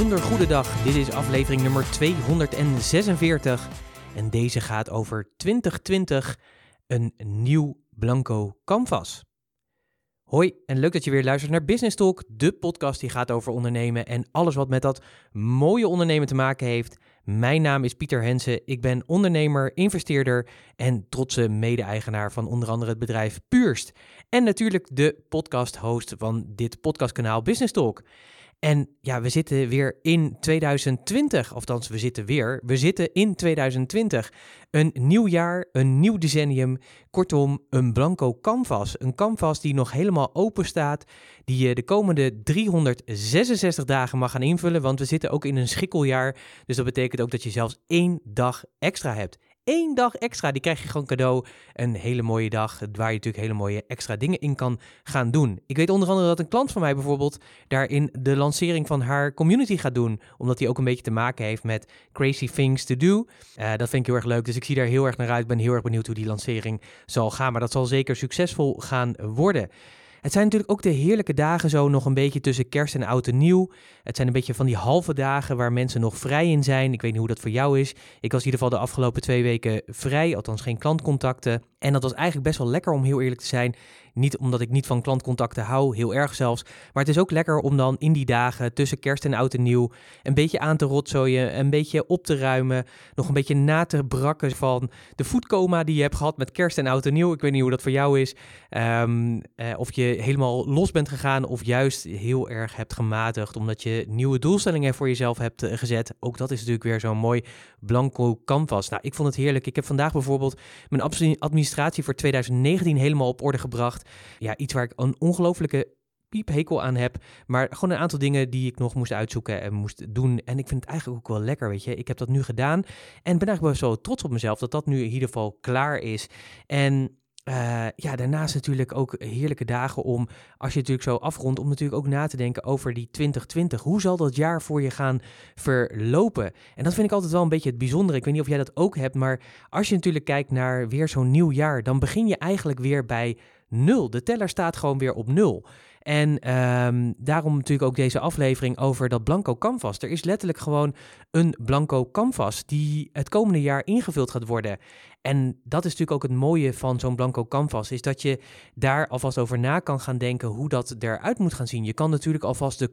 goede dag. Dit is aflevering nummer 246 en deze gaat over 2020, een nieuw blanco canvas. Hoi en leuk dat je weer luistert naar Business Talk, de podcast die gaat over ondernemen en alles wat met dat mooie ondernemen te maken heeft. Mijn naam is Pieter Hensen. Ik ben ondernemer, investeerder en trotse mede-eigenaar van onder andere het bedrijf Puurst. En natuurlijk de podcast-host van dit podcastkanaal Business Talk. En ja, we zitten weer in 2020. Althans, we zitten weer. We zitten in 2020. Een nieuw jaar, een nieuw decennium. Kortom, een blanco canvas. Een canvas die nog helemaal open staat. Die je de komende 366 dagen mag gaan invullen. Want we zitten ook in een schikkeljaar. Dus dat betekent ook dat je zelfs één dag extra hebt één dag extra. Die krijg je gewoon cadeau. Een hele mooie dag waar je natuurlijk hele mooie extra dingen in kan gaan doen. Ik weet onder andere dat een klant van mij bijvoorbeeld daarin de lancering van haar community gaat doen. Omdat die ook een beetje te maken heeft met crazy things to do. Uh, dat vind ik heel erg leuk. Dus ik zie daar heel erg naar uit. Ik ben heel erg benieuwd hoe die lancering zal gaan. Maar dat zal zeker succesvol gaan worden. Het zijn natuurlijk ook de heerlijke dagen zo nog een beetje tussen kerst en oud en nieuw. Het zijn een beetje van die halve dagen waar mensen nog vrij in zijn. Ik weet niet hoe dat voor jou is. Ik was in ieder geval de afgelopen twee weken vrij, althans geen klantcontacten. En dat was eigenlijk best wel lekker om heel eerlijk te zijn. Niet omdat ik niet van klantcontacten hou, heel erg zelfs. Maar het is ook lekker om dan in die dagen tussen kerst en oud en nieuw een beetje aan te rotzooien, een beetje op te ruimen, nog een beetje na te brakken van de voetcoma die je hebt gehad met kerst en oud en nieuw. Ik weet niet hoe dat voor jou is. Um, of je helemaal los bent gegaan of juist heel erg hebt gematigd omdat je nieuwe doelstellingen voor jezelf hebt eh, gezet. Ook dat is natuurlijk weer zo'n mooi blanco canvas. Nou, ik vond het heerlijk. Ik heb vandaag bijvoorbeeld mijn administratie voor 2019 helemaal op orde gebracht. Ja, iets waar ik een ongelofelijke piephekel aan heb. Maar gewoon een aantal dingen die ik nog moest uitzoeken en moest doen. En ik vind het eigenlijk ook wel lekker, weet je. Ik heb dat nu gedaan en ben eigenlijk wel zo trots op mezelf dat dat nu in ieder geval klaar is. En uh, ja, daarnaast natuurlijk ook heerlijke dagen om, als je natuurlijk zo afrondt, om natuurlijk ook na te denken over die 2020. Hoe zal dat jaar voor je gaan verlopen? En dat vind ik altijd wel een beetje het bijzondere. Ik weet niet of jij dat ook hebt, maar als je natuurlijk kijkt naar weer zo'n nieuw jaar, dan begin je eigenlijk weer bij nul. De teller staat gewoon weer op nul. En um, daarom natuurlijk ook deze aflevering over dat blanco canvas. Er is letterlijk gewoon een blanco canvas die het komende jaar ingevuld gaat worden. En dat is natuurlijk ook het mooie van zo'n blanco canvas, is dat je daar alvast over na kan gaan denken hoe dat eruit moet gaan zien. Je kan natuurlijk alvast de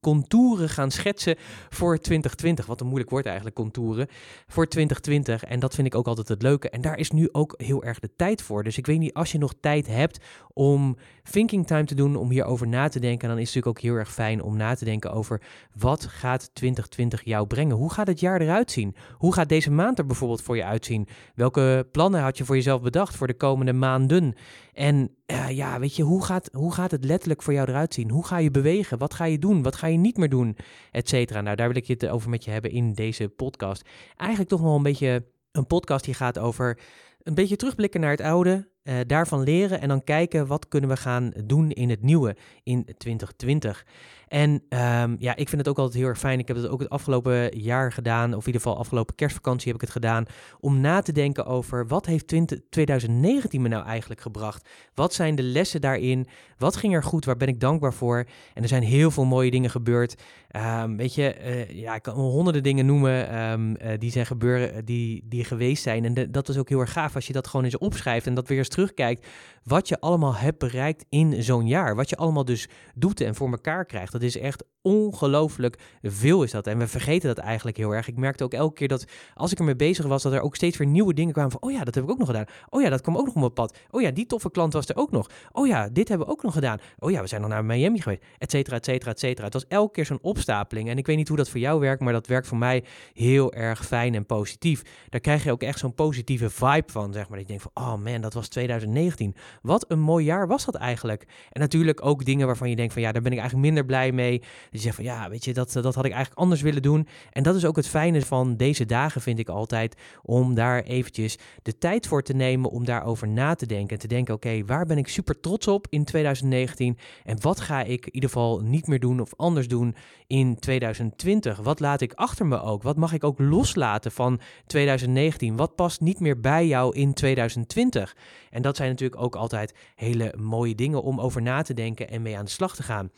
contouren gaan schetsen voor 2020. Wat een moeilijk woord eigenlijk, contouren. Voor 2020. En dat vind ik ook altijd het leuke. En daar is nu ook heel erg de tijd voor. Dus ik weet niet, als je nog tijd hebt om thinking time te doen, om hierover na te denken, dan is het natuurlijk ook heel erg fijn om na te denken over wat gaat 2020 jou brengen? Hoe gaat het jaar eruit zien? Hoe gaat deze maand er bijvoorbeeld voor je uitzien? Welke plannen had je voor jezelf bedacht voor de komende maanden? En uh, ja, weet je, hoe gaat, hoe gaat het letterlijk voor jou eruit zien? Hoe ga je bewegen? Wat ga je doen? Wat ga je niet meer doen? Etcetera. Nou, daar wil ik het over met je hebben in deze podcast. Eigenlijk toch nog een beetje een podcast die gaat over een beetje terugblikken naar het oude, uh, daarvan leren en dan kijken wat kunnen we gaan doen in het nieuwe in 2020. En um, ja, ik vind het ook altijd heel erg fijn. Ik heb het ook het afgelopen jaar gedaan, of in ieder geval afgelopen kerstvakantie heb ik het gedaan, om na te denken over wat heeft 20, 2019 me nou eigenlijk gebracht? Wat zijn de lessen daarin? Wat ging er goed? Waar ben ik dankbaar voor? En er zijn heel veel mooie dingen gebeurd. Um, weet je, uh, ja, ik kan honderden dingen noemen um, uh, die zijn gebeuren, die, die geweest zijn. En dat is ook heel erg gaaf als je dat gewoon eens opschrijft en dat weer eens terugkijkt. Wat je allemaal hebt bereikt in zo'n jaar. Wat je allemaal dus doet en voor elkaar krijgt. Dat is echt ongelooflijk veel is dat. En we vergeten dat eigenlijk heel erg. Ik merkte ook elke keer dat als ik ermee bezig was, dat er ook steeds weer nieuwe dingen kwamen van, oh ja, dat heb ik ook nog gedaan. Oh ja, dat kwam ook nog op mijn pad. Oh ja, die toffe klant was er ook nog. Oh ja, dit hebben we ook nog gedaan. Oh ja, we zijn nog naar Miami geweest, et cetera, et cetera, et cetera. Het was elke keer zo'n opstapeling. En ik weet niet hoe dat voor jou werkt, maar dat werkt voor mij heel erg fijn en positief. Daar krijg je ook echt zo'n positieve vibe van, zeg maar. Ik denk van, oh man, dat was 2019. Wat een mooi jaar was dat eigenlijk. En natuurlijk ook dingen waarvan je denkt van, ja, daar ben ik eigenlijk minder blij mee. je zegt van ja, weet je, dat, dat had ik eigenlijk anders willen doen. En dat is ook het fijne van deze dagen, vind ik altijd, om daar eventjes de tijd voor te nemen om daarover na te denken. En te denken, oké, waar ben ik super trots op in 2019? En wat ga ik in ieder geval niet meer doen of anders doen in 2020? Wat laat ik achter me ook? Wat mag ik ook loslaten van 2019? Wat past niet meer bij jou in 2020? En dat zijn natuurlijk ook altijd hele mooie dingen om over na te denken en mee aan de slag te gaan.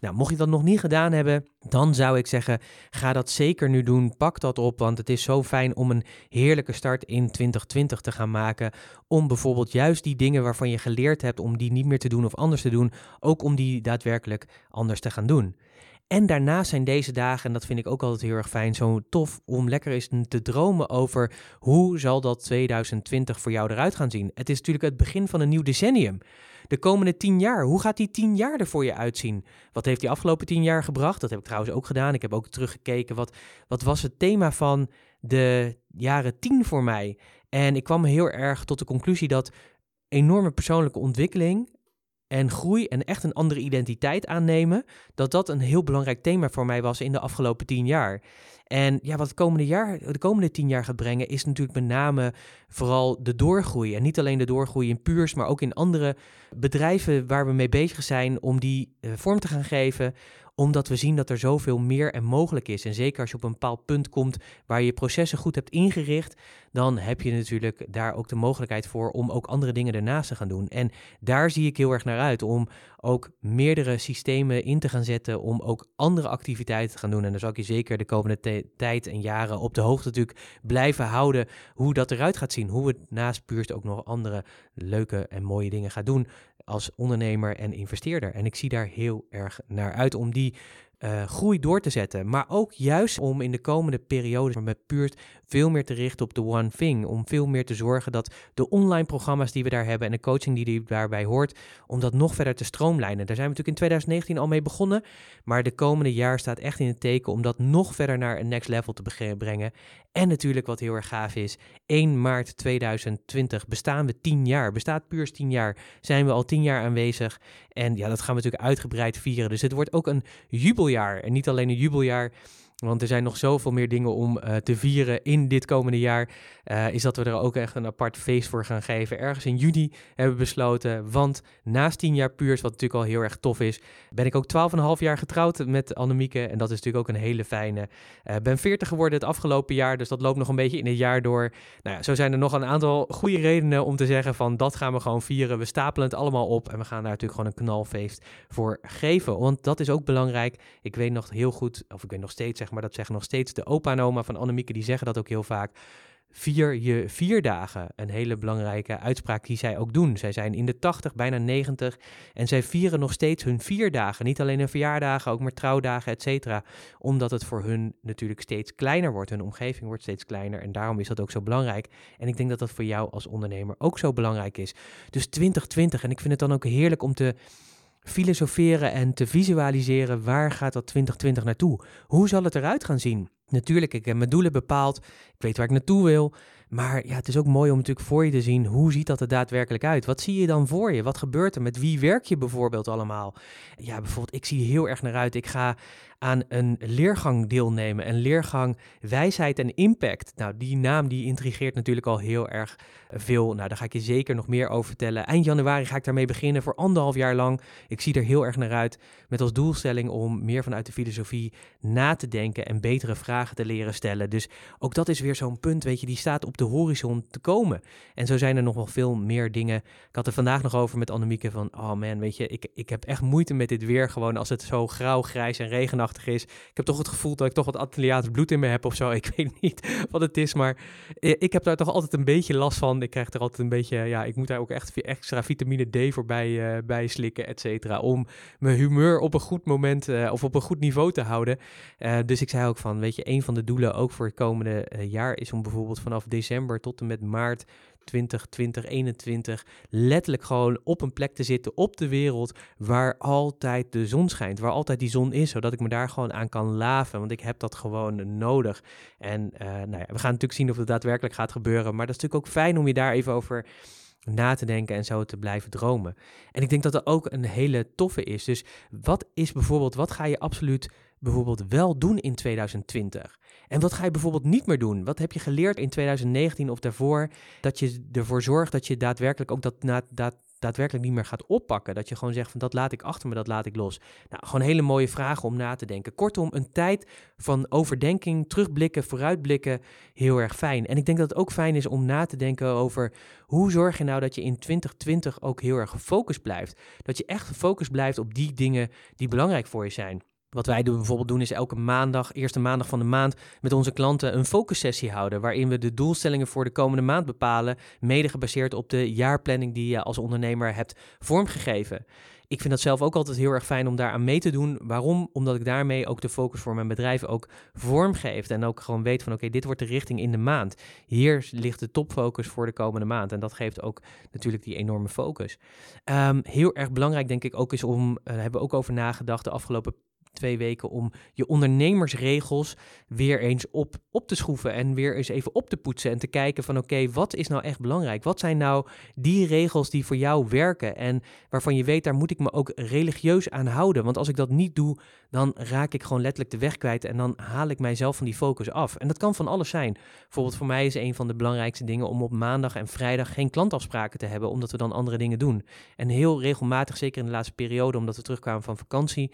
Nou, mocht je dat nog niet gedaan hebben, dan zou ik zeggen, ga dat zeker nu doen. Pak dat op, want het is zo fijn om een heerlijke start in 2020 te gaan maken. Om bijvoorbeeld juist die dingen waarvan je geleerd hebt om die niet meer te doen of anders te doen, ook om die daadwerkelijk anders te gaan doen. En daarnaast zijn deze dagen, en dat vind ik ook altijd heel erg fijn, zo tof om lekker eens te dromen over hoe zal dat 2020 voor jou eruit gaan zien. Het is natuurlijk het begin van een nieuw decennium. De komende tien jaar, hoe gaat die tien jaar er voor je uitzien? Wat heeft die afgelopen tien jaar gebracht? Dat heb ik trouwens ook gedaan. Ik heb ook teruggekeken, wat, wat was het thema van de jaren tien voor mij? En ik kwam heel erg tot de conclusie dat enorme persoonlijke ontwikkeling en groei en echt een andere identiteit aannemen, dat dat een heel belangrijk thema voor mij was in de afgelopen tien jaar. En ja, wat het komende jaar, de komende tien jaar gaat brengen, is natuurlijk met name vooral de doorgroei. En niet alleen de doorgroei in Puurs, maar ook in andere bedrijven waar we mee bezig zijn om die eh, vorm te gaan geven omdat we zien dat er zoveel meer en mogelijk is. En zeker als je op een bepaald punt komt waar je je processen goed hebt ingericht, dan heb je natuurlijk daar ook de mogelijkheid voor om ook andere dingen ernaast te gaan doen. En daar zie ik heel erg naar uit om ook meerdere systemen in te gaan zetten om ook andere activiteiten te gaan doen. En daar zal ik je zeker de komende tijd en jaren op de hoogte natuurlijk blijven houden hoe dat eruit gaat zien. Hoe we naast Puurst ook nog andere leuke en mooie dingen gaan doen als ondernemer en investeerder. En ik zie daar heel erg naar uit om die uh, groei door te zetten. Maar ook juist om in de komende periode met Puurt veel meer te richten op de one thing. Om veel meer te zorgen dat de online programma's die we daar hebben en de coaching die daarbij hoort, om dat nog verder te stroomlijnen. Daar zijn we natuurlijk in 2019 al mee begonnen. Maar de komende jaar staat echt in het teken om dat nog verder naar een next level te brengen. En natuurlijk wat heel erg gaaf is, 1 maart 2020 bestaan we 10 jaar. Bestaat Puurs 10 jaar. Zijn we al 10 jaar aanwezig. En ja, dat gaan we natuurlijk uitgebreid vieren. Dus het wordt ook een En niet alleen een jubeljaar want er zijn nog zoveel meer dingen om uh, te vieren in dit komende jaar. Uh, is dat we er ook echt een apart feest voor gaan geven. Ergens in juni hebben we besloten. Want naast 10 jaar puurs, wat natuurlijk al heel erg tof is, ben ik ook 12,5 jaar getrouwd met Annemieke. En dat is natuurlijk ook een hele fijne. Uh, ben 40 geworden het afgelopen jaar. Dus dat loopt nog een beetje in het jaar door. Nou ja, zo zijn er nog een aantal goede redenen om te zeggen van dat gaan we gewoon vieren. We stapelen het allemaal op. En we gaan daar natuurlijk gewoon een knalfeest voor geven. Want dat is ook belangrijk. Ik weet nog heel goed, of ik weet nog steeds maar dat zeggen nog steeds de opa en oma van Annemieke, die zeggen dat ook heel vaak. Vier je vier dagen. Een hele belangrijke uitspraak die zij ook doen. Zij zijn in de 80, bijna 90 en zij vieren nog steeds hun vier dagen. Niet alleen hun verjaardagen, ook maar trouwdagen, et cetera. Omdat het voor hun natuurlijk steeds kleiner wordt. Hun omgeving wordt steeds kleiner en daarom is dat ook zo belangrijk. En ik denk dat dat voor jou als ondernemer ook zo belangrijk is. Dus 2020 en ik vind het dan ook heerlijk om te filosoferen en te visualiseren waar gaat dat 2020 naartoe? Hoe zal het eruit gaan zien? Natuurlijk, ik heb mijn doelen bepaald. Ik weet waar ik naartoe wil. Maar ja, het is ook mooi om natuurlijk voor je te zien hoe ziet dat er daadwerkelijk uit. Wat zie je dan voor je? Wat gebeurt er? Met wie werk je bijvoorbeeld allemaal? Ja, bijvoorbeeld, ik zie heel erg naar uit. Ik ga aan een leergang deelnemen. Een leergang wijsheid en impact. Nou, die naam die intrigeert natuurlijk al heel erg veel. Nou, daar ga ik je zeker nog meer over vertellen. Eind januari ga ik daarmee beginnen voor anderhalf jaar lang. Ik zie er heel erg naar uit. Met als doelstelling om meer vanuit de filosofie na te denken en betere vragen te leren stellen. Dus ook dat is weer zo'n punt, weet je, die staat op de horizon te komen. En zo zijn er nog wel veel meer dingen. Ik had er vandaag nog over met Annemieke van, oh man, weet je, ik, ik heb echt moeite met dit weer gewoon als het zo grauw, grijs en regenachtig is. Ik heb toch het gevoel dat ik toch wat Antilliaans bloed in me heb of zo. Ik weet niet wat het is, maar ik heb daar toch altijd een beetje last van. Ik krijg er altijd een beetje, ja, ik moet daar ook echt extra vitamine D voor bij, uh, bij slikken, et cetera. Om mijn humeur op een goed moment uh, of op een goed niveau te houden. Dus ik zei ook van, weet je, een van de doelen ook voor het komende jaar is om bijvoorbeeld vanaf december tot en met maart 2020, 2021 letterlijk gewoon op een plek te zitten op de wereld waar altijd de zon schijnt, waar altijd die zon is, zodat ik me daar gewoon aan kan laven, want ik heb dat gewoon nodig. En uh, nou ja, we gaan natuurlijk zien of het daadwerkelijk gaat gebeuren, maar dat is natuurlijk ook fijn om je daar even over na te denken en zo te blijven dromen. En ik denk dat dat ook een hele toffe is. Dus wat is bijvoorbeeld, wat ga je absoluut bijvoorbeeld wel doen in 2020? En wat ga je bijvoorbeeld niet meer doen? Wat heb je geleerd in 2019 of daarvoor dat je ervoor zorgt dat je daadwerkelijk ook dat, na, dat daadwerkelijk niet meer gaat oppakken. Dat je gewoon zegt van dat laat ik achter me, dat laat ik los. Nou, gewoon hele mooie vragen om na te denken. Kortom, een tijd van overdenking, terugblikken, vooruitblikken, heel erg fijn. En ik denk dat het ook fijn is om na te denken over hoe zorg je nou dat je in 2020 ook heel erg gefocust blijft. Dat je echt gefocust blijft op die dingen die belangrijk voor je zijn. Wat wij doen, bijvoorbeeld doen is elke maandag, eerste maandag van de maand, met onze klanten een focussessie houden. Waarin we de doelstellingen voor de komende maand bepalen. Mede gebaseerd op de jaarplanning die je als ondernemer hebt vormgegeven. Ik vind dat zelf ook altijd heel erg fijn om daar aan mee te doen. Waarom? Omdat ik daarmee ook de focus voor mijn bedrijf ook vormgeef. En ook gewoon weet van oké, dit wordt de richting in de maand. Hier ligt de topfocus voor de komende maand. En dat geeft ook natuurlijk die enorme focus. Um, heel erg belangrijk denk ik ook is om, uh, hebben we ook over nagedacht de afgelopen twee weken om je ondernemersregels weer eens op, op te schroeven en weer eens even op te poetsen en te kijken van oké, wat is nou echt belangrijk? Wat zijn nou die regels die voor jou werken en waarvan je weet, daar moet ik me ook religieus aan houden. Want als ik dat niet doe, dan raak ik gewoon letterlijk de weg kwijt en dan haal ik mijzelf van die focus af. En dat kan van alles zijn. Bijvoorbeeld voor mij is een van de belangrijkste dingen om op maandag en vrijdag geen klantafspraken te hebben, omdat we dan andere dingen doen. En heel regelmatig, zeker in de laatste periode, omdat we terugkwamen van vakantie,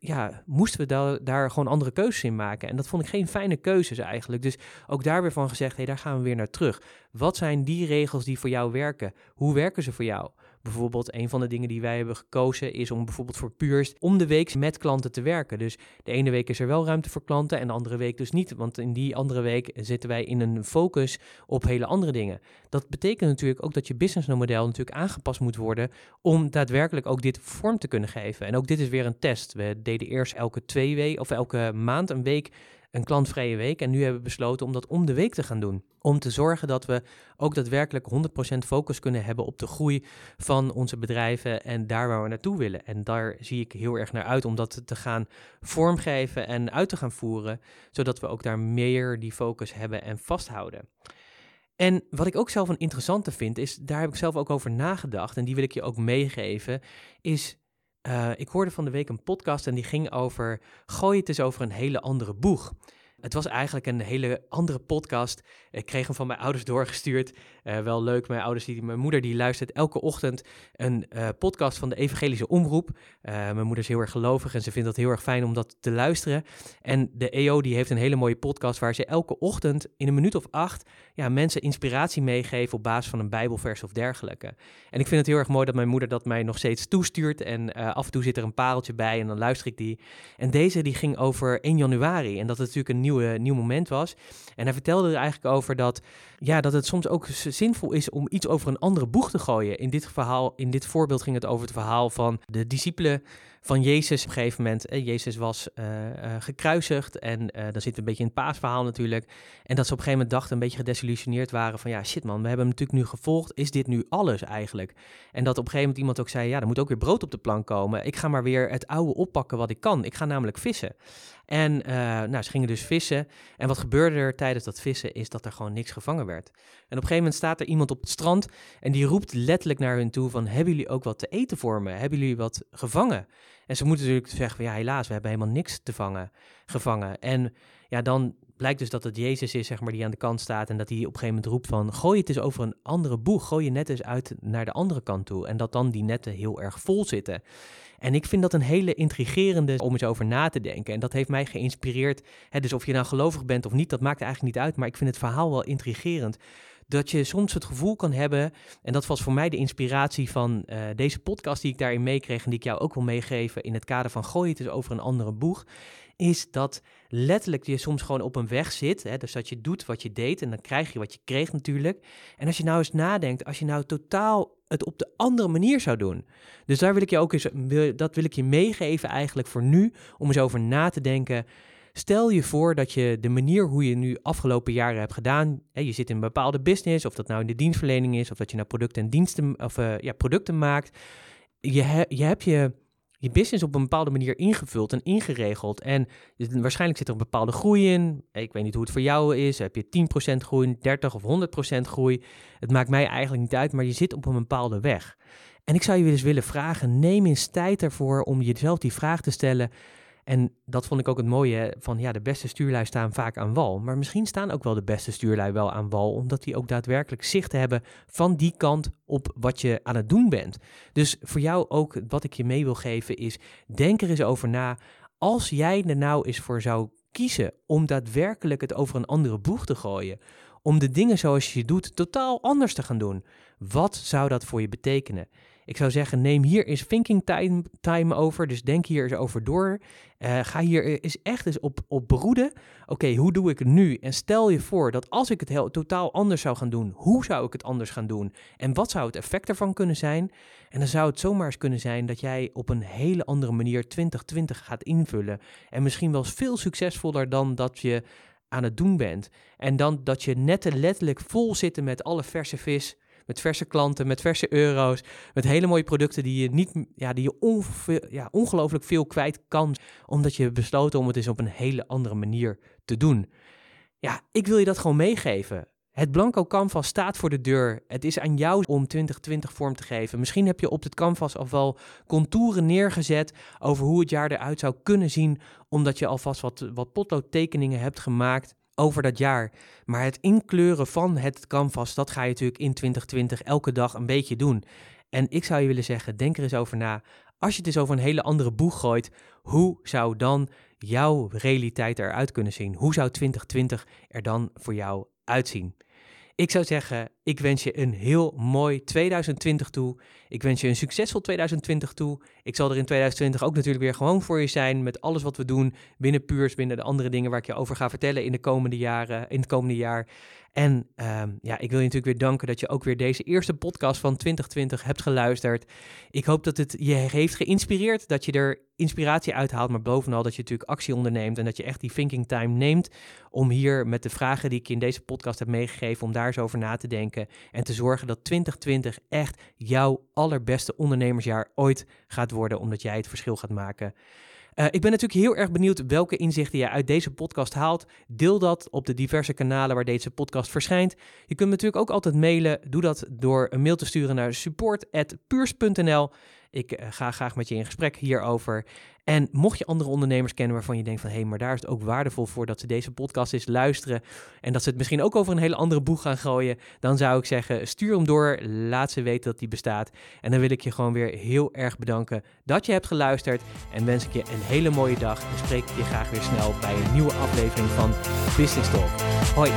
ja, moesten we daar, gewoon andere keuzes in maken. En dat vond ik geen fijne keuzes eigenlijk. Dus ook daar weer van gezegd, hé, hey, daar gaan we weer naar terug. Wat zijn die regels die voor jou werken? Hoe werken ze voor jou? Bijvoorbeeld, een van de dingen die wij hebben gekozen is om bijvoorbeeld voor Puurst om de week met klanten te werken. Dus de ene week is er wel ruimte voor klanten en de andere week dus niet. Want in die andere week zitten wij in een focus op hele andere dingen. Dat betekent natuurlijk ook dat je businessmodel natuurlijk aangepast moet worden om daadwerkelijk ook dit vorm te kunnen geven. En ook dit is weer een test. We deden eerst elke twee weken of elke maand een week een klantvrije week. En nu hebben we besloten om dat om de week te gaan doen. Om te zorgen dat we ook daadwerkelijk 100% focus kunnen hebben op de groei van onze bedrijven en daar waar we naartoe willen. En daar zie ik heel erg naar uit om dat te gaan vormgeven en uit te gaan voeren, zodat we ook daar meer die focus hebben en vasthouden. En wat ik ook zelf een interessante vind, is daar heb ik zelf ook over nagedacht en die wil ik je ook meegeven, is uh, ik hoorde van de week een podcast en die ging over gooi het eens over een hele andere boeg. Het was eigenlijk een hele andere podcast. Ik kreeg hem van mijn ouders doorgestuurd. Uh, wel leuk, mijn ouders, die, mijn moeder die luistert elke ochtend een uh, podcast van de Evangelische Omroep. Uh, mijn moeder is heel erg gelovig en ze vindt dat heel erg fijn om dat te luisteren. En de EO die heeft een hele mooie podcast waar ze elke ochtend in een minuut of acht ja, mensen inspiratie meegeven op basis van een bijbelvers of dergelijke. En ik vind het heel erg mooi dat mijn moeder dat mij nog steeds toestuurt en af en toe zit er een pareltje bij en dan luister ik die. En deze die ging over 1 januari en dat het natuurlijk een nieuwe, nieuw moment was. En hij vertelde er eigenlijk over dat, ja, dat het soms ook zinvol is om iets over een andere boeg te gooien. In dit verhaal, in dit voorbeeld ging het over het verhaal van de discipelen van Jezus. Op een gegeven moment, eh, Jezus was uh, uh, gekruisigd en uh, dan zit een beetje in het paasverhaal natuurlijk. En dat ze op een gegeven moment dachten, een beetje gedesillusioneerd waren van ja, shit man, we hebben hem natuurlijk nu gevolgd. Is dit nu alles eigenlijk? En dat op een gegeven moment iemand ook zei, ja, er moet ook weer brood op de plank komen. Ik ga maar weer het oude oppakken wat ik kan. Ik ga namelijk vissen. En nou, ze gingen dus vissen. En wat gebeurde er tijdens dat vissen is dat er gewoon niks gevangen werd. En op een gegeven moment staat er iemand op het strand en die roept letterlijk naar hun toe van, hebben jullie ook wat te eten voor me? Hebben jullie wat gevangen? En ze moeten natuurlijk zeggen ja helaas, we hebben helemaal niks te vangen, gevangen. En ja, dan blijkt dus dat het Jezus is, zeg maar, die aan de kant staat en dat hij op een gegeven moment roept van, gooi het eens over een andere boeg, gooi je net eens uit naar de andere kant toe. En dat dan die netten heel erg vol zitten. En ik vind dat een hele intrigerende om eens over na te denken. En dat heeft mij geïnspireerd. Hè, dus of je nou gelovig bent of niet, dat maakt eigenlijk niet uit. Maar ik vind het verhaal wel intrigerend dat je soms het gevoel kan hebben, en dat was voor mij de inspiratie van uh, deze podcast die ik daarin meekreeg en die ik jou ook wil meegeven in het kader van gooi het eens over een andere boeg, is dat letterlijk je soms gewoon op een weg zit. Hè, dus dat je doet wat je deed en dan krijg je wat je kreeg natuurlijk. En als je nou eens nadenkt, als je nou totaal het op de andere manier zou doen. Dus daar wil ik je ook eens, dat wil ik je meegeven eigenlijk voor nu, om eens over na te denken. Stel je voor dat je de manier hoe je nu afgelopen jaren hebt gedaan, hè, je zit in een bepaalde business, of dat nou in de dienstverlening is, of dat je nou producten en diensten of uh, ja, producten maakt. Je, je hebt je je business op een bepaalde manier ingevuld en ingeregeld. En waarschijnlijk zit er een bepaalde groei in. Ik weet niet hoe het voor jou is. Heb je 10% groei, 30 of 100% groei? Het maakt mij eigenlijk niet uit, maar je zit op een bepaalde weg. En ik zou je dus willen vragen, neem eens tijd ervoor om jezelf die vraag te stellen. En dat vond ik ook het mooie van ja, de beste stuurlui staan vaak aan wal. Maar misschien staan ook wel de beste stuurlui wel aan wal, omdat die ook daadwerkelijk zicht hebben van die kant op wat je aan het doen bent. Dus voor jou ook wat ik je mee wil geven is, denk er eens over na. Als jij er nou eens voor zou kiezen om daadwerkelijk het over een andere boeg te gooien, om de dingen zoals je doet totaal anders te gaan doen, wat zou dat voor je betekenen? Ik zou zeggen, neem hier eens thinking time, over. Dus denk hier eens over door. Uh, ga hier eens echt eens op, op beroeden. Oké, hoe doe ik het nu? En stel je voor dat als ik het heel, totaal anders zou gaan doen, hoe zou ik het anders gaan doen? En wat zou het effect ervan kunnen zijn? En dan zou het zomaar eens kunnen zijn dat jij op een hele andere manier 2020 gaat invullen. En misschien wel veel succesvoller dan dat je aan het doen bent. En dan dat je net letterlijk vol zitten met alle verse vis met verse klanten, met verse euro's, met hele mooie producten die je, niet, ja, die je ongelooflijk veel kwijt kan, omdat je besloten om het eens op een hele andere manier te doen. Ja, ik wil je dat gewoon meegeven. Het Blanco Canvas staat voor de deur. Het is aan jou om 2020 vorm te geven. Misschien heb je op het canvas al wel contouren neergezet over hoe het jaar eruit zou kunnen zien, omdat je alvast wat, wat potloodtekeningen hebt gemaakt over dat jaar. Maar het inkleuren van het canvas, dat ga je natuurlijk in 2020 elke dag een beetje doen. En ik zou je willen zeggen, denk er eens over na. Als je het eens over een hele andere boeg gooit, hoe zou dan jouw realiteit eruit kunnen zien? Hoe zou 2020 er dan voor jou uitzien? Ik zou zeggen, ik wens je een heel mooi 2020 toe. Ik wens je een succesvol 2020 toe. Ik zal er in 2020 ook natuurlijk weer gewoon voor je zijn met alles wat we doen binnen Puurs, binnen de andere dingen waar ik je over ga vertellen in de komende jaren, in het komende jaar. En ehm, ja, ik wil je natuurlijk weer danken dat je ook weer deze eerste podcast van 2020 hebt geluisterd. Ik hoop dat het je heeft geïnspireerd, dat je er inspiratie uithaalt, maar bovenal dat je natuurlijk actie onderneemt en dat je echt die thinking time neemt om hier met de vragen die ik in deze podcast heb meegegeven, om daar eens over na te denken en te zorgen dat 2020 echt jouw allerbeste ondernemersjaar ooit gaat worden, omdat jij het verschil gaat maken. Uh, ik ben natuurlijk heel erg benieuwd welke inzichten je uit deze podcast haalt. Deel dat op de diverse kanalen waar deze podcast verschijnt. Je kunt me natuurlijk ook altijd mailen. Doe dat door een mail te sturen naar support.puurs.nl. Ik uh, ga graag met je in gesprek hierover. En mocht je andere ondernemers kennen waarvan je denkt van hé, hey, maar daar is het ook waardevol voor dat ze deze podcast eens luisteren en dat ze het misschien ook over een hele andere boeg gaan gooien, dan zou ik zeggen stuur hem door, laat ze weten dat die bestaat. En dan wil ik je gewoon weer heel erg bedanken dat je hebt geluisterd en wens ik je een hele mooie dag en spreek ik je graag weer snel bij een nieuwe aflevering van Business Talk. Hoi!